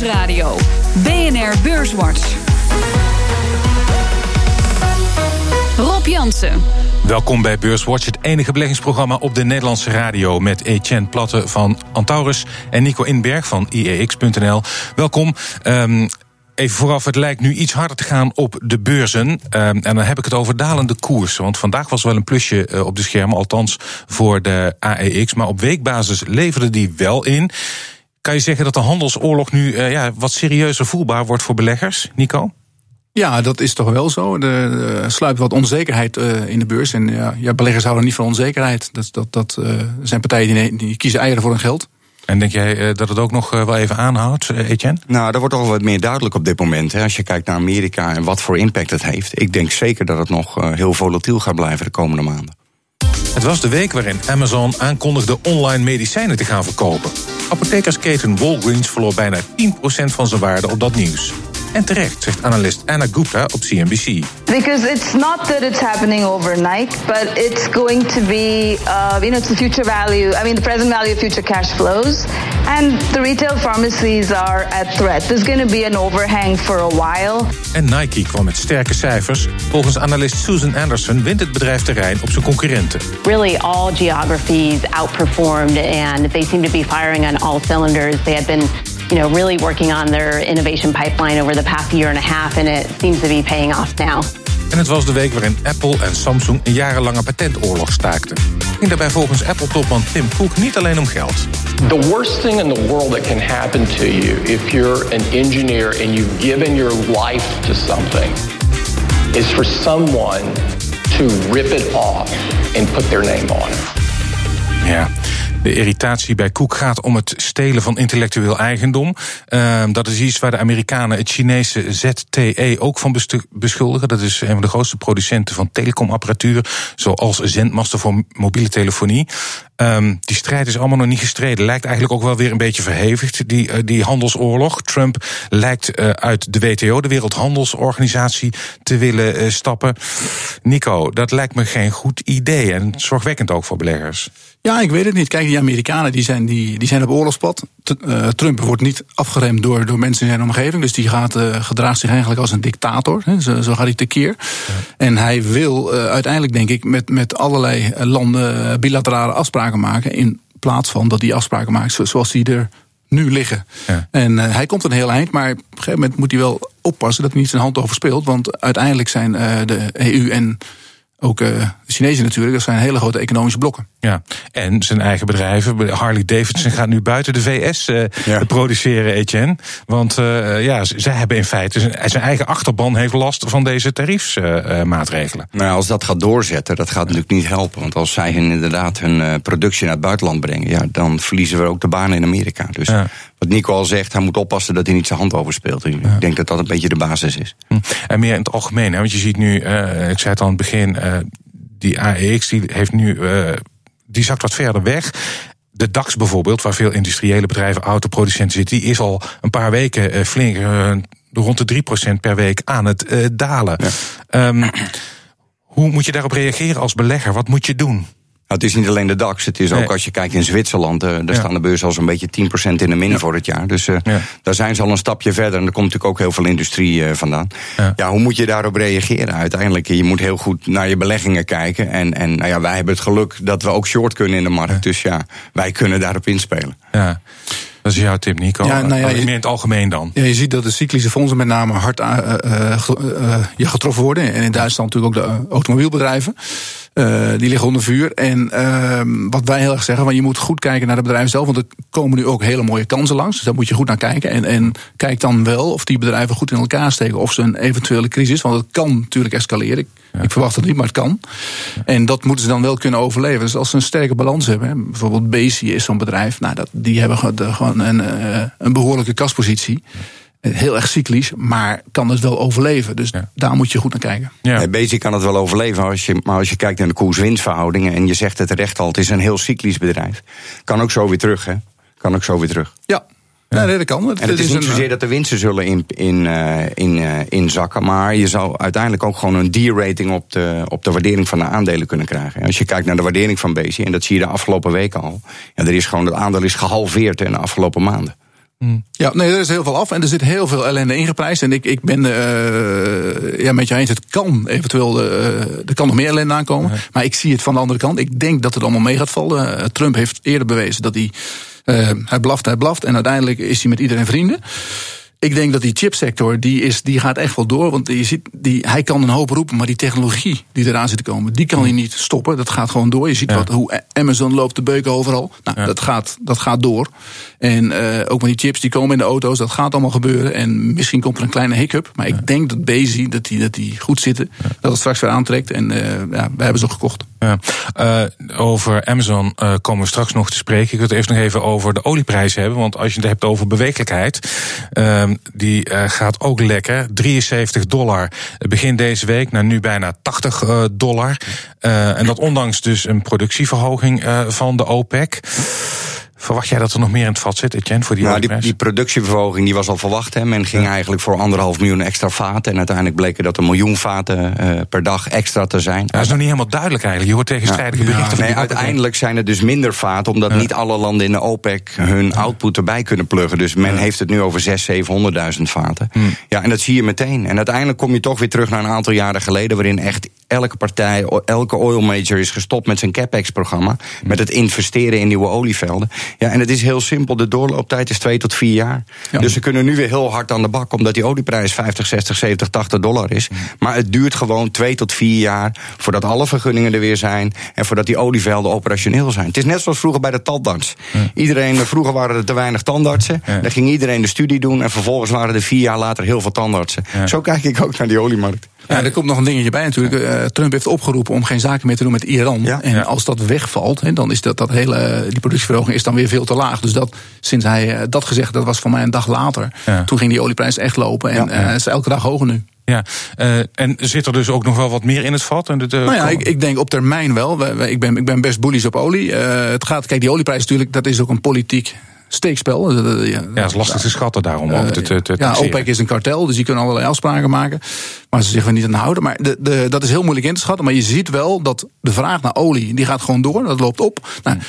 Nieuwsradio. BNR Beurswatch. Rob Jansen. Welkom bij Beurswatch, het enige beleggingsprogramma op de Nederlandse radio. Met Etienne Platte van Antaurus en Nico Inberg van IEX.nl. Welkom. Um, even vooraf, het lijkt nu iets harder te gaan op de beurzen. Um, en dan heb ik het over dalende koersen. Want vandaag was wel een plusje uh, op de schermen, althans voor de AEX. Maar op weekbasis leverde die wel in. Kan je zeggen dat de handelsoorlog nu uh, ja, wat serieuzer voelbaar wordt voor beleggers, Nico? Ja, dat is toch wel zo. Er sluipt wat onzekerheid uh, in de beurs. En ja, ja, beleggers houden niet van onzekerheid. Dat, dat, dat uh, zijn partijen die, die kiezen eieren voor hun geld. En denk jij uh, dat het ook nog wel even aanhoudt, Etienne? Nou, dat wordt toch wel wat meer duidelijk op dit moment. Hè, als je kijkt naar Amerika en wat voor impact het heeft. Ik denk zeker dat het nog heel volatiel gaat blijven de komende maanden. Het was de week waarin Amazon aankondigde online medicijnen te gaan verkopen. Apothekersketen Walgreens verloor bijna 10% van zijn waarde op dat nieuws. En terecht, zegt analist Anna Gupta op CNBC. Because it's not that it's happening overnight, but it's going to be, uh, you know, it's the future value, I mean, the present value of future cash flows. And the retail pharmacies are at threat. There's going to be an overhang for a while. En Nike kwam met sterke cijfers. Volgens analist Susan Anderson wint het bedrijf terrein op zijn concurrenten. Really, all geographies outperformed, and they seem to be firing on all cylinders. They had been you know, really working on their innovation pipeline over the past year and a half, and it seems to be paying off now. En het was de week waarin Apple en Samsung een jarenlange patentoorlog staakten. Ging daarbij volgens Apple-topman Tim Cook niet alleen om geld. The worst thing in the world that can happen to you if you're an engineer and you've given your life to something is for someone to rip it off and put their name on it. Ja, de irritatie bij Cook gaat om het stelen van intellectueel eigendom. Uh, dat is iets waar de Amerikanen het Chinese ZTE ook van beschuldigen. Dat is een van de grootste producenten van telecomapparatuur, zoals zendmasten voor mobiele telefonie. Um, die strijd is allemaal nog niet gestreden. Lijkt eigenlijk ook wel weer een beetje verhevigd, die, uh, die handelsoorlog. Trump lijkt uh, uit de WTO, de Wereldhandelsorganisatie, te willen uh, stappen. Nico, dat lijkt me geen goed idee en zorgwekkend ook voor beleggers. Ja, ik weet het niet. Kijk, die Amerikanen die zijn, die, die zijn op oorlogspad. Uh, Trump wordt niet afgeremd door, door mensen in zijn omgeving. Dus die gaat, uh, gedraagt zich eigenlijk als een dictator. Hè. Zo, zo gaat hij tekeer. Ja. En hij wil uh, uiteindelijk, denk ik, met, met allerlei landen bilaterale afspraken maken. In plaats van dat hij afspraken maakt zoals die er nu liggen. Ja. En hij komt een heel eind, maar op een gegeven moment moet hij wel oppassen dat hij niet zijn hand overspeelt. Want uiteindelijk zijn de EU en ook uh, de Chinezen natuurlijk, dat zijn hele grote economische blokken. Ja, en zijn eigen bedrijven. Harley Davidson gaat nu buiten de VS uh, ja. produceren, Etienne. Want uh, ja, zij hebben in feite zijn, eigen achterban heeft last van deze tariefsmaatregelen. nou, als dat gaat doorzetten, dat gaat natuurlijk niet helpen. Want als zij hun, inderdaad hun productie naar het buitenland brengen, ja, dan verliezen we ook de banen in Amerika. Dus ja. Wat Nico al zegt, hij moet oppassen dat hij niet zijn hand overspeelt. Ik ja. denk dat dat een beetje de basis is. Hm. En meer in het algemeen, hè, want je ziet nu, ik zei het al aan het begin, die AEX die heeft nu die zakt wat verder weg. De DAX bijvoorbeeld, waar veel industriële bedrijven, autoproducenten zitten, die is al een paar weken flink rond de 3% per week aan het dalen. Ja. Um, hoe moet je daarop reageren als belegger? Wat moet je doen? Nou, het is niet alleen de DAX. Het is ook nee. als je kijkt in Zwitserland. Uh, daar ja. staan de beurzen al zo'n beetje 10% in de min ja. voor het jaar. Dus uh, ja. daar zijn ze al een stapje verder. En er komt natuurlijk ook heel veel industrie uh, vandaan. Ja. hoe moet je daarop reageren uiteindelijk? Je moet heel goed naar je beleggingen kijken. En, en nou ja, wij hebben het geluk dat we ook short kunnen in de markt. Dus ja, wij kunnen daarop inspelen. Ja. Dat is jouw tip, Nico. Ja, nou ja, meer in het algemeen dan. Ja, je ziet dat de cyclische fondsen met name hard uh, uh, uh, getroffen worden. En in Duitsland natuurlijk ook de automobielbedrijven. Uh, die liggen onder vuur. En uh, wat wij heel erg zeggen, want je moet goed kijken naar de bedrijven zelf. Want er komen nu ook hele mooie kansen langs. Dus daar moet je goed naar kijken. En, en kijk dan wel of die bedrijven goed in elkaar steken. Of ze een eventuele crisis, want het kan natuurlijk escaleren. Ik, ja. ik verwacht het niet, maar het kan. Ja. En dat moeten ze dan wel kunnen overleven. Dus als ze een sterke balans hebben, hè, bijvoorbeeld Bezi is zo'n bedrijf. Nou, dat, die hebben gewoon een, uh, een behoorlijke kaspositie. Heel erg cyclisch, maar kan het wel overleven. Dus ja. daar moet je goed naar kijken. Ja. Basic kan het wel overleven, als je, maar als je kijkt naar de koers-winstverhoudingen... en je zegt het terecht al, het is een heel cyclisch bedrijf. Kan ook zo weer terug, hè? Kan ook zo weer terug. Ja, ja. Nee, dat kan. Het, en het is, is niet zozeer dat de winsten zullen in, in, uh, in, uh, inzakken. Maar je zou uiteindelijk ook gewoon een D-rating op de, op de waardering van de aandelen kunnen krijgen. Als je kijkt naar de waardering van Bezi, en dat zie je de afgelopen weken al. Ja, er is gewoon, het aandeel is gehalveerd in de afgelopen maanden. Hmm. Ja, nee, er is heel veel af en er zit heel veel ellende ingeprijsd. En ik, ik ben uh, ja, met je eens, het kan eventueel, uh, er kan nog meer ellende aankomen. Maar ik zie het van de andere kant. Ik denk dat het allemaal mee gaat vallen. Trump heeft eerder bewezen dat hij, hij blaft, hij blaft. En uiteindelijk is hij met iedereen vrienden. Ik denk dat die chipsector, die, is, die gaat echt wel door. Want je ziet, die, hij kan een hoop roepen, maar die technologie die eraan zit te komen, die kan hij niet stoppen. Dat gaat gewoon door. Je ziet wat, hoe Amazon loopt de beuken overal. Nou, dat, gaat, dat gaat door. En uh, ook met die chips die komen in de auto's, dat gaat allemaal gebeuren. En misschien komt er een kleine hiccup. Maar ik denk dat Bezi, dat die, dat die goed zitten. Dat het straks weer aantrekt. En uh, ja, we hebben ze gekocht. Uh, over Amazon komen we straks nog te spreken. Ik wil het eerst nog even over de olieprijzen hebben. Want als je het hebt over bewegelijkheid. Ehm, die gaat ook lekker. 73 dollar begin deze week, naar nu bijna 80 uh, dollar. En dat ondanks dus een productieverhoging van de OPEC. Verwacht jij dat er nog meer in het vat zit, Etienne, voor die nou, die, die, productieverhoging die was al verwacht. Hè. Men ging eigenlijk voor anderhalf miljoen extra vaten. En uiteindelijk bleken dat een miljoen vaten uh, per dag extra te zijn. dat is nog niet helemaal duidelijk eigenlijk. Je hoort tegenstrijdige ja. berichten. Nee, uiteindelijk zijn er dus minder vaten... omdat niet alle landen in de OPEC hun output erbij kunnen pluggen. Dus men heeft het nu over 600.000, 700.000 vaten. Hm. Ja, en dat zie je meteen. En uiteindelijk kom je toch weer terug naar een aantal jaren geleden... waarin echt elke partij, elke oil major is gestopt met zijn CapEx-programma. Met het investeren in nieuwe olievelden. Ja, en het is heel simpel. De doorlooptijd is twee tot vier jaar. Dus ze kunnen nu weer heel hard aan de bak, omdat die olieprijs 50, 60, 70, 80 dollar is. Maar het duurt gewoon twee tot vier jaar voordat alle vergunningen er weer zijn. En voordat die olievelden operationeel zijn. Het is net zoals vroeger bij de tandarts. Iedereen, vroeger waren er te weinig tandartsen. Dan ging iedereen de studie doen. En vervolgens waren er vier jaar later heel veel tandartsen. Zo kijk ik ook naar die oliemarkt. Ja, er komt nog een dingetje bij natuurlijk. Uh, Trump heeft opgeroepen om geen zaken meer te doen met Iran. Ja, en als dat wegvalt, he, dan is dat, dat hele, die productieverhoging is dan weer veel te laag. Dus dat, sinds hij uh, dat gezegd, dat was voor mij een dag later. Ja. Toen ging die olieprijs echt lopen. En uh, is elke dag hoger nu. Ja, uh, en zit er dus ook nog wel wat meer in het vat? En de, nou ja, ik, ik, denk op termijn wel. ik, ben, ik ben best bullish op olie. Uh, het gaat, kijk, die olieprijs natuurlijk, dat is ook een politiek steekspel. Ja, ja, het is lastig te schatten daarom. Te, te, te ja, OPEC is een kartel, dus die kunnen allerlei afspraken maken. Maar ze zich niet aan houden. Maar de, de, dat is heel moeilijk in te schatten. Maar je ziet wel dat de vraag naar olie, die gaat gewoon door. Dat loopt op. Nou, uh,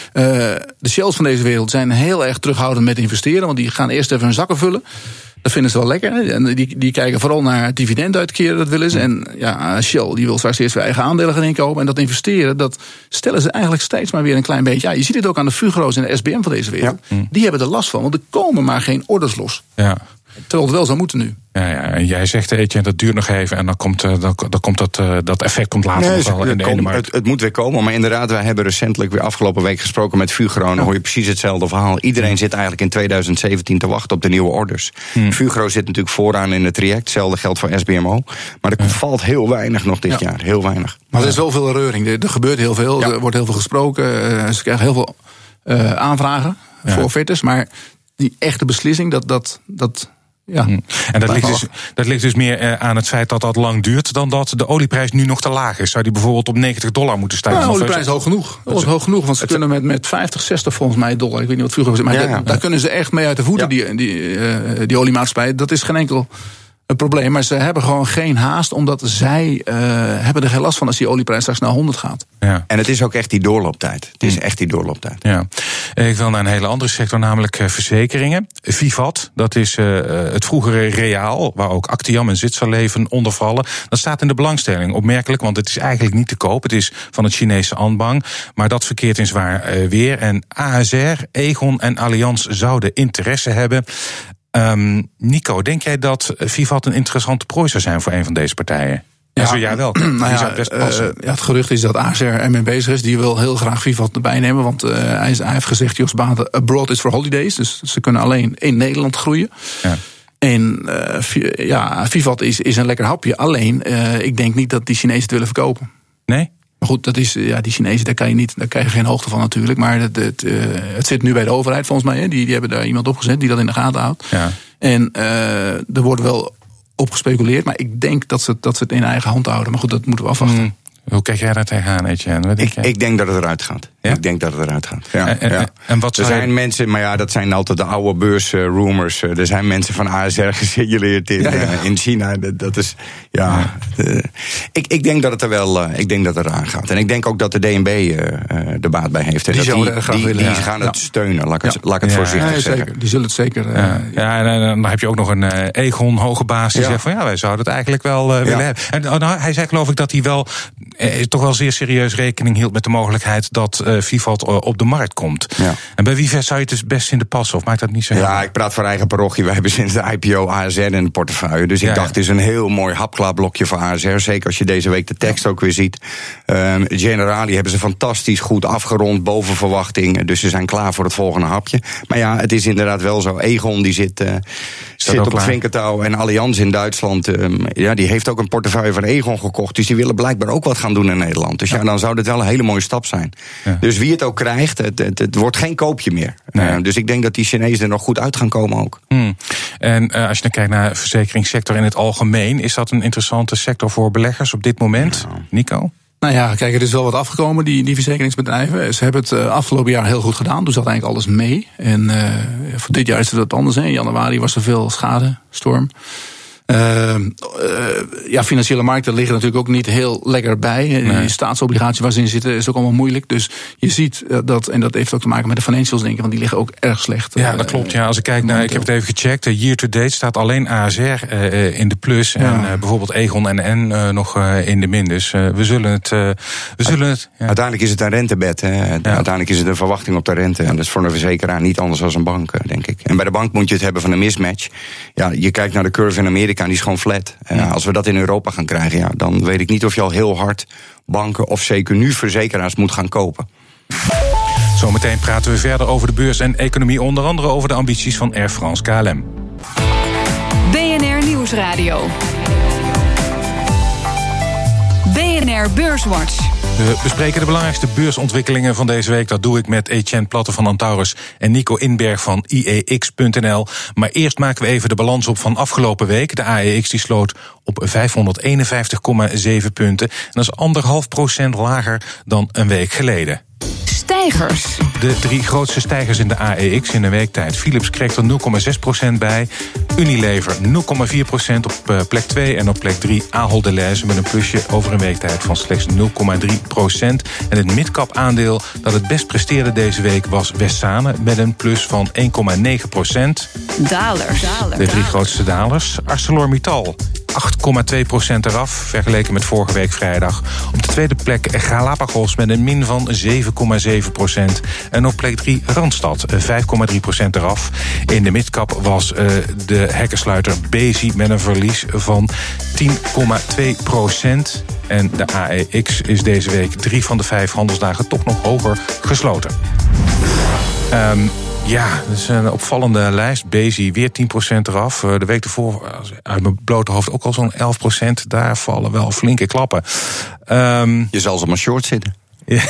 de shells van deze wereld zijn heel erg terughoudend met investeren. Want die gaan eerst even hun zakken vullen. Dat vinden ze wel lekker. En die, die kijken vooral naar dividend uitkeren, dat willen ze. En ja, Shell die wil straks eerst weer eigen aandelen gaan inkopen. En dat investeren, dat stellen ze eigenlijk steeds maar weer een klein beetje. Ja, je ziet het ook aan de Fugro's en de SBM van deze wereld. Die hebben er last van, want er komen maar geen orders los. Ja. Terwijl het wel zou moeten nu. Ja, ja, en jij zegt, Etienne, dat duurt nog even. En dan komt, uh, dan, dan komt dat, uh, dat effect komt later nog wel in de. Het, het, moet weer komen. Maar inderdaad, wij hebben recentelijk weer afgelopen week gesproken met Fugro. En dan hoor je precies hetzelfde verhaal. Iedereen zit eigenlijk in 2017 te wachten op de nieuwe orders. Hmm. Fugro zit natuurlijk vooraan in het traject. Hetzelfde geldt voor SBMO. Maar er valt heel weinig nog dit jaar. Heel weinig. Maar er is wel veel reuring. Er, gebeurt heel veel. Er wordt heel veel gesproken. Uh, ze krijgen heel veel aanvragen voor offertes. Maar die echte beslissing, dat, dat, dat ja. Hm. En dat ligt, dus, dat ligt dus meer eh, aan het feit dat dat lang duurt dan dat de olieprijs nu nog te laag is. Zou die bijvoorbeeld op 90 dollar moeten stijgen? Ja, de olieprijs is hoog genoeg. Dat is hoog genoeg, want ze kunnen met, met 50, 60 volgens mij dollar. Ik weet niet wat vroeger was. Maar ja, daar kunnen ze echt mee uit de voeten, die, die, uh, die oliemaatschappij. Dat is geen enkel een probleem. Maar ze hebben gewoon geen haast, omdat zij uh, hebben er geen last van als die olieprijs straks naar 100 gaat. Ja. En het is ook echt die doorlooptijd. Het is hm. echt die doorlooptijd. Ja. Ik wil naar een hele andere sector, namelijk eh, verzekeringen. Vivat, dat is uh, het vroegere Reaal, waar ook Actiam en Zwitserleven onder vallen. Dat staat in de belangstelling. Opmerkelijk, want het is eigenlijk niet te koop. Het is van het Chinese Anbang. Maar dat verkeert in zwaar uh, weer. En ASR, Egon en Allianz zouden interesse hebben. Um, Nico, denk jij dat Vivat een interessante prooi zou zijn voor een van deze partijen? Ja, zo jij wel. Nou ja, best uh, ja, het gerucht is dat ACR ermee bezig is. Die wil heel graag Vivat erbij nemen. Want uh, hij, hij, heeft gezegd, Jos Baten, abroad is for holidays. Dus ze kunnen alleen in Nederland groeien. Ja. En uh, ja, Vivat is, is een lekker hapje. Alleen, ik denk niet dat die Chinezen het willen verkopen. Nee? Maar goed, dat is, ja, die Chinezen, daar, kan je niet, daar krijg je geen hoogte van natuurlijk. Maar het, het, uh, het zit nu bij de overheid volgens mij. Hè. Die, die hebben daar iemand opgezet die dat in de gaten houdt. Ja. En uh, er wordt wel op gespeculeerd. Maar ik denk dat ze, dat ze het in eigen hand houden. Maar goed, dat moeten we afwachten. Hmm. Hoe kijk jij daar tegenaan, Etienne? Ik, ik denk dat het eruit gaat. Ik denk dat het eruit gaat. Ja, en, ja. en wat er zijn mensen, maar ja, dat zijn altijd de oude beursrumors. er zijn mensen van ASR gesignaleerd in, in China. Dat, is, ja. ik, ik denk dat het er wel, ik denk dat het eraan gaat. En ik denk ook dat de DNB er baat bij heeft. Die, die, die, die gaan het steunen, laat ik het, laat ik het voorzichtig zeggen. Zeker. Die zullen het zeker. ja, en dan heb je ook nog een Egon hoge baas die zegt van ja, wij zouden het eigenlijk wel willen hebben. En nou, hij zei geloof ik dat hij wel toch wel zeer serieus rekening hield met de mogelijkheid dat uh, Vivalt op de markt komt. Ja. En bij wie zou je het dus best in de passen? Of maakt dat niet zo Ja, ik praat voor eigen parochie. We hebben sinds de IPO ASR in de portefeuille. Dus ik ja, dacht, het is een heel mooi hapklaarblokje voor ASR. Zeker als je deze week de tekst ook weer ziet. Um, Generali hebben ze fantastisch goed afgerond, boven verwachting. Dus ze zijn klaar voor het volgende hapje. Maar ja, het is inderdaad wel zo. Egon die zit, uh, zit op het vinkertouw. En Allianz in Duitsland, um, ja, die heeft ook een portefeuille van Egon gekocht. Dus die willen blijkbaar ook wat gaan doen in Nederland. Dus ja, dan zou dit wel een hele mooie stap zijn. Ja. Dus wie het ook krijgt, het, het, het wordt geen koopje meer. Nee. Uh, dus ik denk dat die Chinezen er nog goed uit gaan komen ook. Hmm. En uh, als je dan kijkt naar de verzekeringssector in het algemeen, is dat een interessante sector voor beleggers op dit moment, Nou. Nico? Nou ja, kijk, er is wel wat afgekomen, die, die verzekeringsbedrijven. Ze hebben het uh, afgelopen jaar heel goed gedaan. Toen zat eigenlijk alles mee. En uh, voor dit jaar is het wat anders. Hè. In januari was er veel schade, storm. Uh, uh, ja, financiële markten liggen natuurlijk ook niet heel lekker bij. Nee. Die staatsobligaties waar ze in zitten is ook allemaal moeilijk. Dus je ziet uh, dat, en dat heeft ook te maken met de financials, denk ik, want die liggen ook erg slecht. Ja, dat klopt. Ja, als ik kijk naar, ik heb het even gecheckt. Year to date staat alleen ASR in de plus ja. en bijvoorbeeld Egon en N nog in de min. Dus we zullen het. we zullen het ja. Uiteindelijk is het een rentebed. Hè. Uiteindelijk is het een verwachting op de rente. En dat is voor een verzekeraar niet anders dan een bank, denk ik. En bij de bank moet je het hebben van een mismatch. Ja, je kijkt naar de curve in Amerika en die is gewoon flat. Ja. als we dat in Europa gaan krijgen, ja, dan weet ik niet of je al heel hard banken of zeker nu verzekeraars moet gaan kopen. Zometeen praten we verder over de beurs en economie, onder andere over de ambities van Air France KLM. BNR Nieuwsradio. BNR Beurswatch. We bespreken de belangrijkste beursontwikkelingen van deze week. Dat doe ik met Etienne Platte van Antaurus en Nico Inberg van IEX.nl. Maar eerst maken we even de balans op van afgelopen week. De AEX die sloot op 551,7 punten. En dat is anderhalf procent lager dan een week geleden. Stijgers. De drie grootste stijgers in de AEX in een weektijd. Philips kreeg er 0,6% bij. Unilever 0,4% op plek 2. En op plek 3 Ahold Delhaize met een plusje over een weektijd van slechts 0,3%. En het midcap aandeel dat het best presteerde deze week was Westzane met een plus van 1,9%. Dalers. De drie grootste dalers. ArcelorMittal 8,2% eraf, vergeleken met vorige week vrijdag. Op de tweede plek Galapagos met een min van 7,7%. En op plek 3 Randstad, 5,3% eraf. In de midcap was uh, de hekkensluiter Bezi met een verlies van 10,2%. En de AEX is deze week drie van de vijf handelsdagen toch nog hoger gesloten. Um, ja, dat is een opvallende lijst. Bezi weer 10% eraf. De week ervoor, uit mijn blote hoofd, ook al zo'n 11%. Daar vallen wel flinke klappen. Um, Je zal ze maar short zitten. Ja.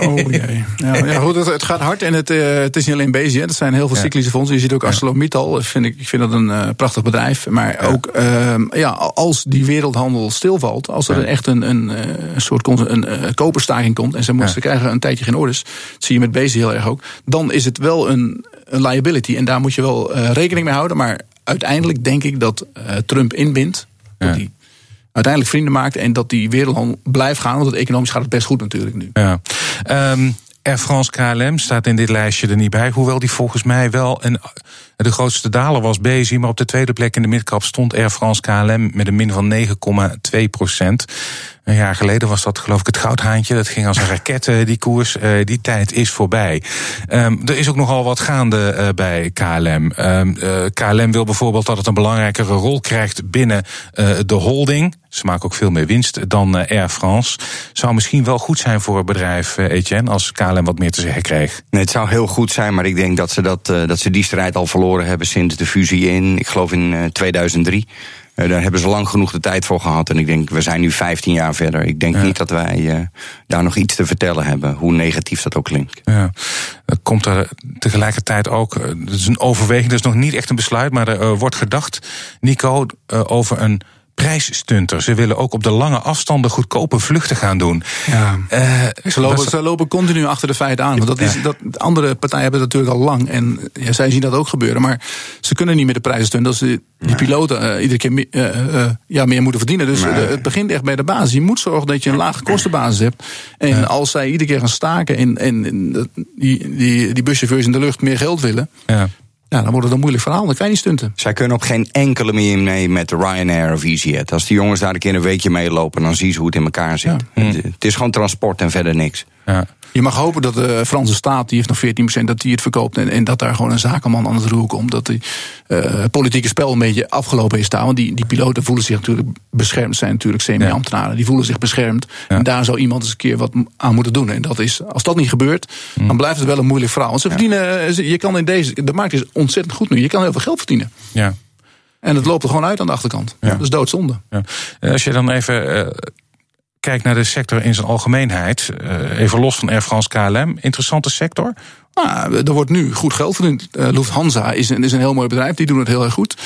Oh jee. Ja, ja, goed, het, het, gaat hard en het, uh, het is niet alleen Bezi. Het zijn heel veel cyclische fondsen. Je ziet ook ArcelorMittal. Vind ik, ik vind dat een uh, prachtig bedrijf. Maar ja. ook uh, ja, als die wereldhandel stilvalt. Als er echt een, een, een soort een, koperstaking komt. En ze, ja. ze krijgen een tijdje geen orders. Dat zie je met Bezi heel erg ook. Dan is het wel een, een liability. En daar moet je wel rekening mee houden. Maar uiteindelijk denk ik dat Trump inbindt. Die uiteindelijk vrienden maakt en dat die wereldhandel blijft gaan. Want het economisch gaat het best goed natuurlijk nu. Ja. Um, Air France KLM staat in dit lijstje er niet bij. Hoewel die volgens mij wel een, de grootste daler was Bezi. Maar op de tweede plek in de midcap stond Air France KLM met een min van 9,2 procent. Een jaar geleden was dat geloof ik het goudhaantje. Dat ging als een raket, die koers. Uh, die tijd is voorbij. Um, er is ook nogal wat gaande uh, bij KLM. KLM wil bijvoorbeeld dat het een belangrijkere rol krijgt binnen de holding. Ze maken ook veel meer winst dan Air France. Zou misschien wel goed zijn voor het bedrijf, Etienne, als KLM wat meer te zeggen kreeg. Nee, het zou heel goed zijn, maar ik denk dat ze, dat, dat ze die strijd al verloren hebben sinds de fusie in, ik geloof in 2003. Uh, daar hebben ze lang genoeg de tijd voor gehad. En ik denk, we zijn nu 15 jaar verder. Ik denk ja. niet dat wij uh, daar nog iets te vertellen hebben, hoe negatief dat ook klinkt. Ja. Komt er tegelijkertijd ook, het is een overweging, dat is nog niet echt een besluit, maar er wordt gedacht, Nico, over een prijsstunter. Ze willen ook op de lange afstanden goedkope vluchten gaan doen. Ja. Uh, ze, lopen, ze lopen continu achter de feiten aan. Want dat is, dat, andere partijen hebben het natuurlijk al lang. En ja, zij zien dat ook gebeuren. Maar ze kunnen niet met de prijzen stunten als ze die piloten uh, iedere keer uh, ja, meer moeten verdienen. Dus het begint echt bij de basis. Je moet zorgen dat je een lage kostenbasis hebt. En als zij iedere keer gaan staken en, en, die, die, die buschauffeurs in de lucht meer geld willen. Ja. Ja, dan wordt het een moeilijk verhaal. Dan kan je niet stunten. Zij kunnen op geen enkele manier mee met Ryanair of EasyJet. Als die jongens daar een keer een weekje meelopen, dan zien ze hoe het in elkaar zit. Het is gewoon transport en verder niks. Ja. Je mag hopen dat de Franse staat, die heeft nog 14%, dat die het verkoopt. En, en dat daar gewoon een zakenman aan het roer komt. Dat die uh, politieke spel een beetje afgelopen is daar. Want die, die piloten voelen zich natuurlijk beschermd, zijn natuurlijk semi-ambtenaren. Die voelen zich beschermd. En daar zou iemand eens een keer wat aan moeten doen. En dat is, als dat niet gebeurt, mm. dan blijft het wel een moeilijk verhaal. Want ze verdienen, eh, je kan in deze, de markt is ontzettend goed nu. Je kan heel veel geld verdienen. Ja. En het loopt er gewoon uit aan de achterkant. Ja. Dat is doodzonde. Ja. Als je dan even kijkt naar de sector in zijn algemeenheid, uh, even los van Air France KLM, interessante sector? Nou, er wordt nu goed geld verdiend. Uh, Lufthansa is een, is een heel mooi bedrijf, die doen het heel erg goed.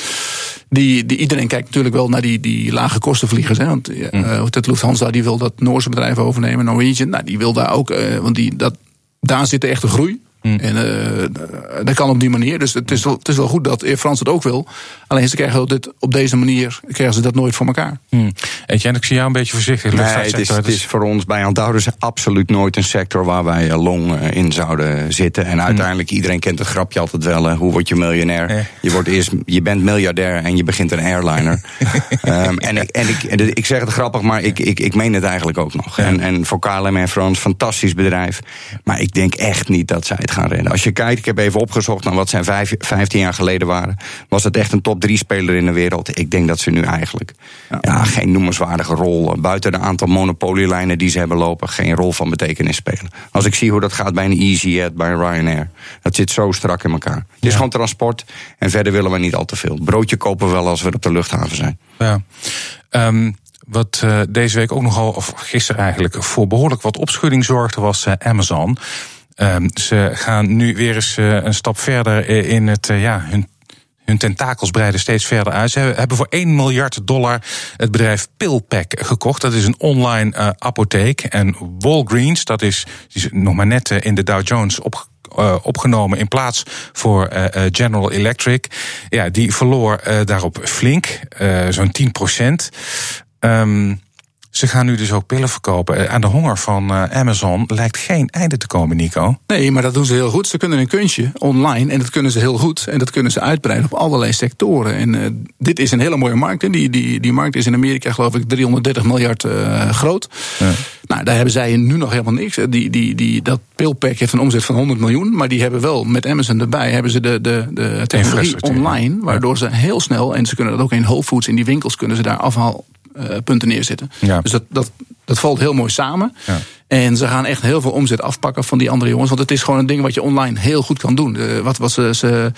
Die, die, iedereen kijkt natuurlijk wel naar die, die lage kostenvliegers. Hè, want uh, het Lufthansa die wil dat Noorse bedrijf overnemen. Norwegian, nou, die wil daar ook, uh, want die, dat, daar zit de echte groei. Mm. En uh, dat kan op die manier. Dus het is, wel, het is wel goed dat Air France het ook wil. Alleen ze krijgen dit, op deze manier krijgen ze dat nooit voor elkaar. Mm. Eetje, en ik zie jou een beetje voorzichtig. Nee, het is, het is voor ons bij Aandehouders absoluut nooit een sector waar wij eh, long eh, in zouden zitten. En uiteindelijk, mm. iedereen kent het grapje altijd wel. hoe word je miljonair? Je, wordt eerst, je bent miljardair en je begint een airliner. um, en ik, en ik, ik zeg het grappig, maar ik, ik, ik meen het eigenlijk ook nog. En, en voor KLM en France, fantastisch bedrijf. Maar ik denk echt niet dat zij het gaan rennen. Als je kijkt, ik heb even opgezocht naar wat zij vijf, 15 jaar geleden waren. Was het echt een top 3 speler in de wereld? Ik denk dat ze nu eigenlijk ja. geen noemenswaardige rol. Eh, buiten een aantal monopolielijnen die ze hebben lopen, geen rol van betekenis spelen. Als ik zie hoe dat gaat bij een EasyJet, bij Ryanair. Dat zit zo strak in elkaar. Het is gewoon transport en verder willen we niet al te veel. Broodje kopen we wel als we op de luchthaven zijn. Ja. Um, wat uh, deze week ook nogal, of gisteren eigenlijk, voor behoorlijk wat opschudding zorgde, was uh, Amazon. Um, ze gaan nu weer eens uh, een stap verder in het, uh, ja, hun hun tentakels breiden steeds verder uit. Ze hebben voor 1 miljard dollar het bedrijf PillPack gekocht. Dat is een online apotheek. En Walgreens, dat is, is nog maar net in de Dow Jones op, opgenomen in plaats voor General Electric. Ja, die verloor daarop flink, zo'n 10 procent. Um, ze gaan nu dus ook pillen verkopen. Eh, aan de honger van eh, Amazon lijkt geen einde te komen, Nico. Nee, maar dat doen ze heel goed. Ze kunnen een kunstje online en dat kunnen ze heel goed. En dat kunnen ze uitbreiden op allerlei sectoren. En uh, dit is een hele mooie markt. Hè. Die, die, die markt is in Amerika, geloof ik, 330 miljard uh, groot. Ja. Nou, daar hebben zij nu nog helemaal niks. Die, die, die, dat pilpack heeft een omzet van 100 miljoen. Maar die hebben wel met Amazon erbij hebben ze de, de, de technologie online. Waardoor ze heel snel, en ze kunnen dat ook in Whole Foods, in die winkels, kunnen ze daar afhaal punten neerzetten. Ja. Dus dat, dat, dat valt heel mooi samen. Ja. En ze gaan echt heel veel omzet afpakken van die andere jongens. Want het is gewoon een ding wat je online heel goed kan doen. Uh, wat, wat ze, ze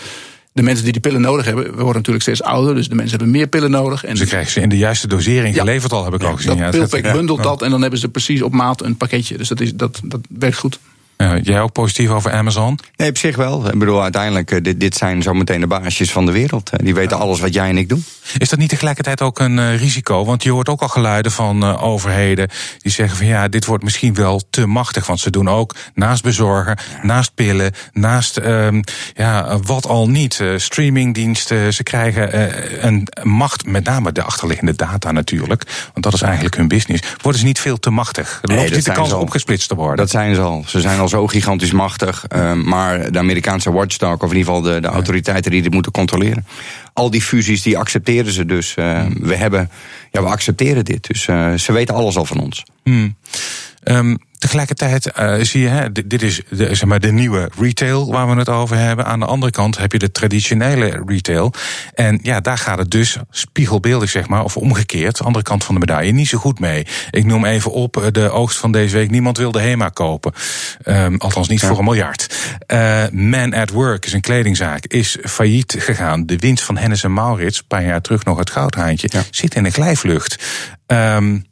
de mensen die die pillen nodig hebben, we worden natuurlijk steeds ouder, dus de mensen hebben meer pillen nodig. En ze krijgen ze in de juiste dosering ja. geleverd al, heb ik ja, ook gezien. Dat ja, pilpack bundelt dat en dan hebben ze precies op maat een pakketje. Dus dat, is, dat, dat werkt goed. Ja, jij ook positief over Amazon? Nee, op zich wel. Ik bedoel, uiteindelijk, eh, dit, dit zijn zometeen de baasjes van de wereld. Die weten alles wat jij en ik doen. Is dat niet tegelijkertijd ook een uh, risico? Want je hoort ook al geluiden van uh, overheden die zeggen van ja, dit wordt misschien wel te machtig. Want ze doen ook naast bezorgen, naast pillen, naast uh, ja, wat al niet. Uh, streamingdiensten, ze krijgen een macht, met name de achterliggende data natuurlijk. Want dat is eigenlijk hun business. Worden ze niet veel te machtig? Er loopt niet de kans opgesplitst te worden. Dat zijn ze al. Ze zijn al zo gigantisch machtig. Uh, maar de Amerikaanse watchdog, of in ieder geval de, de autoriteiten die dit moeten controleren. Al die fusies, die accepteren ze dus. Uh, we hebben, ja, we accepteren dit. Dus uh, ze weten alles al van ons. Hmm. Um, tegelijkertijd uh, zie je, hè, dit, is de, zeg maar, de nieuwe retail waar we het over hebben. Aan de andere kant heb je de traditionele retail. En ja, daar gaat het dus spiegelbeeldig, zeg maar, of omgekeerd, andere kant van de medaille, niet zo goed mee. Ik noem even op eh, de oogst van deze week. Niemand wilde HEMA kopen. Um, althans niet ja. voor een miljard. Uh, Man at Work is een kledingzaak, is failliet gegaan. De winst van Hennis en Maurits, een paar jaar terug nog het goudhaantje, ja. zit in een glijvlucht. Um,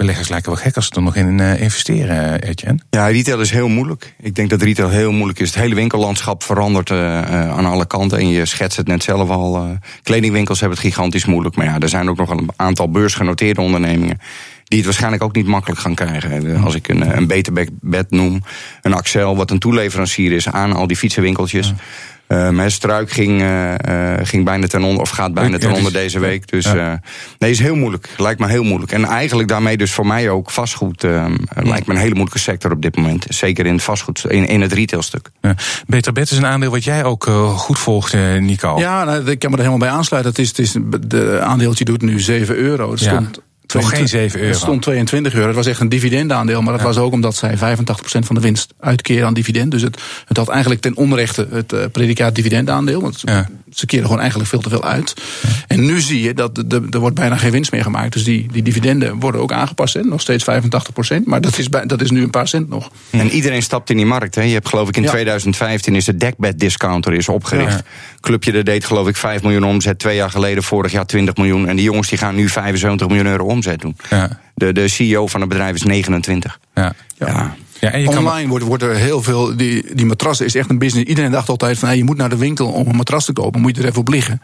beleggers lijken wel gek als ze er nog in investeren, Etienne. Ja, retail is heel moeilijk. Ik denk dat retail heel moeilijk is. Het hele winkellandschap verandert aan alle kanten. En je schetst het net zelf al. kledingwinkels hebben het gigantisch moeilijk. Maar ja, er zijn ook nog een aantal beursgenoteerde ondernemingen die het waarschijnlijk ook niet makkelijk gaan krijgen. Als ik een, een Beter Bed noem, een Axel, wat een toeleverancier is aan al die fietsenwinkeltjes. Um, Struik ging, uh, ging bijna ten onder, of gaat bijna ten onder deze week. Dus ja. uh, nee, is heel moeilijk. Lijkt me heel moeilijk. En eigenlijk daarmee dus voor mij ook vastgoed um, lijkt me een hele moeilijke sector op dit moment. Zeker in het vastgoed, in, in het retailstuk. Ja. Beter Bed is een aandeel wat jij ook goed volgt, Nico. Ja, nou, ik kan me er helemaal bij aansluiten. Het is, het is, de aandeeltje doet nu 7 euro. Het stond nog geen 7 euro. Het stond 22 euro. Het was echt een dividendaandeel. Maar dat was ook omdat zij 85% van de winst uitkeren aan dividend. Dus het, het had eigenlijk ten onrechte het uh, predicaat dividendaandeel. Want ja. Ze keren gewoon eigenlijk veel te veel uit. En nu zie je dat er wordt bijna geen winst meer gemaakt. Dus die, die dividenden worden ook aangepast. Hè? Nog steeds 85%. Maar dat is, bij, dat is nu een paar cent nog. En iedereen stapt in die markt. Hè? Je hebt geloof ik in ja. 2015 is de dekbed discounter is opgericht. Ja. Clubje dat deed geloof ik 5 miljoen omzet. Twee jaar geleden, vorig jaar 20 miljoen. En die jongens die gaan nu 75 miljoen euro omzet doen. Ja. De, de CEO van het bedrijf is 29. Ja. ja. Ja, en Online kan... wordt, wordt er heel veel. Die, die matrassen is echt een business. Iedereen dacht altijd van hey, je moet naar de winkel om een matras te kopen. Moet je er even op liggen.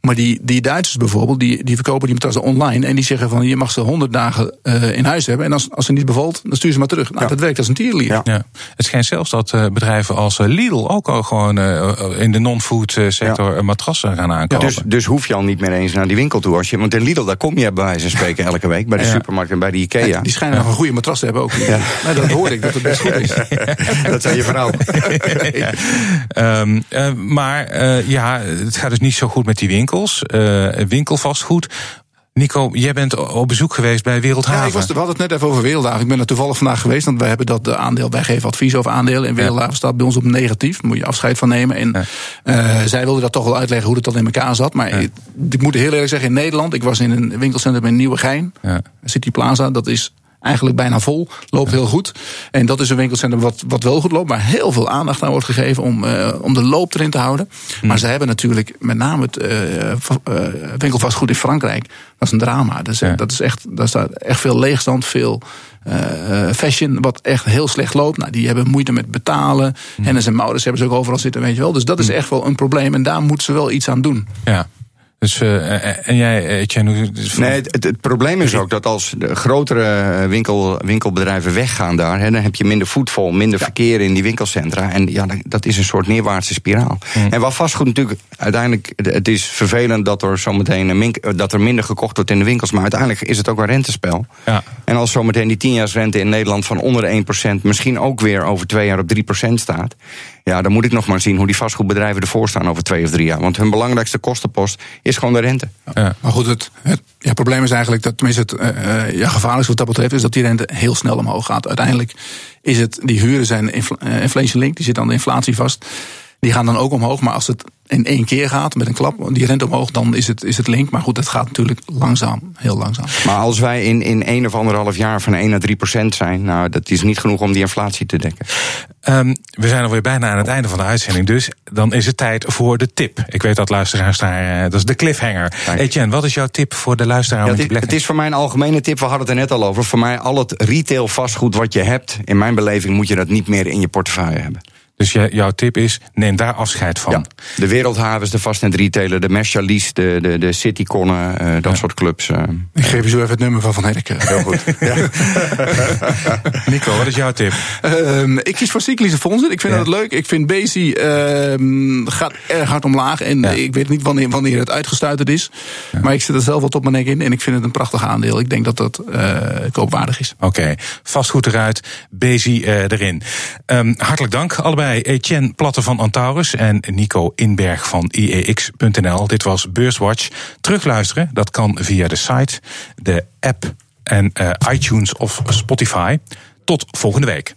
Maar die, die Duitsers bijvoorbeeld, die, die verkopen die matrassen online. En die zeggen van je mag ze 100 dagen uh, in huis hebben. En als, als ze niet bevalt, dan stuur ze maar terug. Nou, ja. dat werkt als een tierlier. Ja. ja. Het schijnt zelfs dat uh, bedrijven als Lidl ook al gewoon uh, in de non-food sector matrassen gaan aankopen. Dus, dus hoef je al niet meer eens naar die winkel toe. Als je, want in Lidl, daar kom je bij wijze van spreken elke week. Bij de supermarkt en bij de Ikea. die schijnen nog een goede matras te hebben ook. Ja. Nou, dat hoor ik, dat het best goed is. dat zei je vrouw. um, maar ja, het gaat dus niet zo goed met die winkels. winkelvastgoed. Nico, jij bent op bezoek geweest bij Wereldhaven. Ja, ik was, we hadden het net even over Wereldhaven. Ik ben er toevallig vandaag geweest, want wij hebben dat de aandeel, wij geven advies over aandelen. En Wereldhaven ja. staat bij ons op negatief. Daar moet je afscheid van nemen. En ja. uh, zij wilde dat toch wel uitleggen hoe het dan in elkaar zat. Maar ja. ik, ik, moet heel eerlijk zeggen, in Nederland, ik was in een winkelcentrum in Nieuwegein, City Plaza, dat is eigenlijk bijna vol. Loopt heel goed. En dat is een winkelcentrum wat, wat wel goed loopt, maar heel veel aandacht aan wordt gegeven om, uh, om de loop erin te houden. Hmm. Maar ze hebben natuurlijk met name het uh, winkelvastgoed in Frankrijk. Dat is een drama. Dus, ja. dat is echt, daar staat echt veel leegstand, veel. fashion, wat echt heel slecht loopt. Nou, die hebben moeite met betalen. Mm. Hennis en Maurits hebben ze ook overal zitten, weet je wel. Dus dat is echt wel een probleem. En daar moeten ze wel iets aan doen. Ja. Dus, uh, en jij, Etienne? Dus nee, het, het, probleem is ook dat als de grotere winkel, winkelbedrijven weggaan daar, hè, dan heb je minder voetvol, minder ja. verkeer in die winkelcentra. En ja, dat is een soort neerwaartse spiraal. Mm. En wat vastgoed natuurlijk, uiteindelijk, het is vervelend dat er zometeen dat er minder gekocht wordt in de winkels, maar uiteindelijk is het ook een rentespel. Ja. En als zometeen die 10-jaarsrente in Nederland van onder de 1%, misschien ook weer over twee jaar op 3% staat. Ja, dan moet ik nog maar zien hoe die vastgoedbedrijven ervoor staan over twee of drie jaar. Want hun belangrijkste kostenpost is gewoon de rente. Ja, maar goed, het, het ja, probleem is eigenlijk dat, tenminste, het uh, ja, gevaarlijk wat dat betreft, is dat die rente heel snel omhoog gaat. Uiteindelijk is het, die huren zijn infl uh, inflation link, die zit aan de inflatie vast. Die gaan dan ook omhoog, maar als het in één keer gaat met een klap, die rente omhoog, dan is het, is het link. Maar goed, het gaat natuurlijk langzaam, heel langzaam. Maar als wij in, in één of anderhalf jaar van 1 naar 3 procent zijn, nou, dat is niet genoeg om die inflatie te dekken. Um, we zijn alweer bijna aan het einde van de uitzending, dus dan is het tijd voor de tip. Ik weet dat luisteraars daar, dat is de cliffhanger. Dank. Etienne, wat is jouw tip voor de luisteraar? Ja, het, is, het is voor mij een algemene tip, we hadden het er net al over. Voor mij al het retail vastgoed wat je hebt, in mijn beleving moet je dat niet meer in je portefeuille hebben. Dus jouw tip is, neem daar afscheid van. Ja, de Wereldhavens, de vastnet retailer, de Merchalis, de, de, de Cityconnen, uh, dat ja. soort clubs. Uh. Ik geef je zo even het nummer van Van Herken. Heel goed. Nico, wat is jouw tip? Uh, ik kies voor cyclische fondsen. Ik vind ja. dat leuk. Ik vind Bezi ehm, gaat erg hard omlaag. En ik weet niet wanneer, wanneer het uitgestuiterd is. Maar ik zit er zelf wat op mijn nek in. En ik vind het een prachtig aandeel. Ik denk dat dat uh, koopwaardig is. Oké, okay. vastgoed eruit, Bezi erin. Um, hartelijk dank allebei bij Etienne Platte van Antaurus en Nico Inberg van IEX.nl. Dit was Beurswatch. Terugluisteren, dat kan via de site, de app en uh, iTunes of Spotify. Tot volgende week.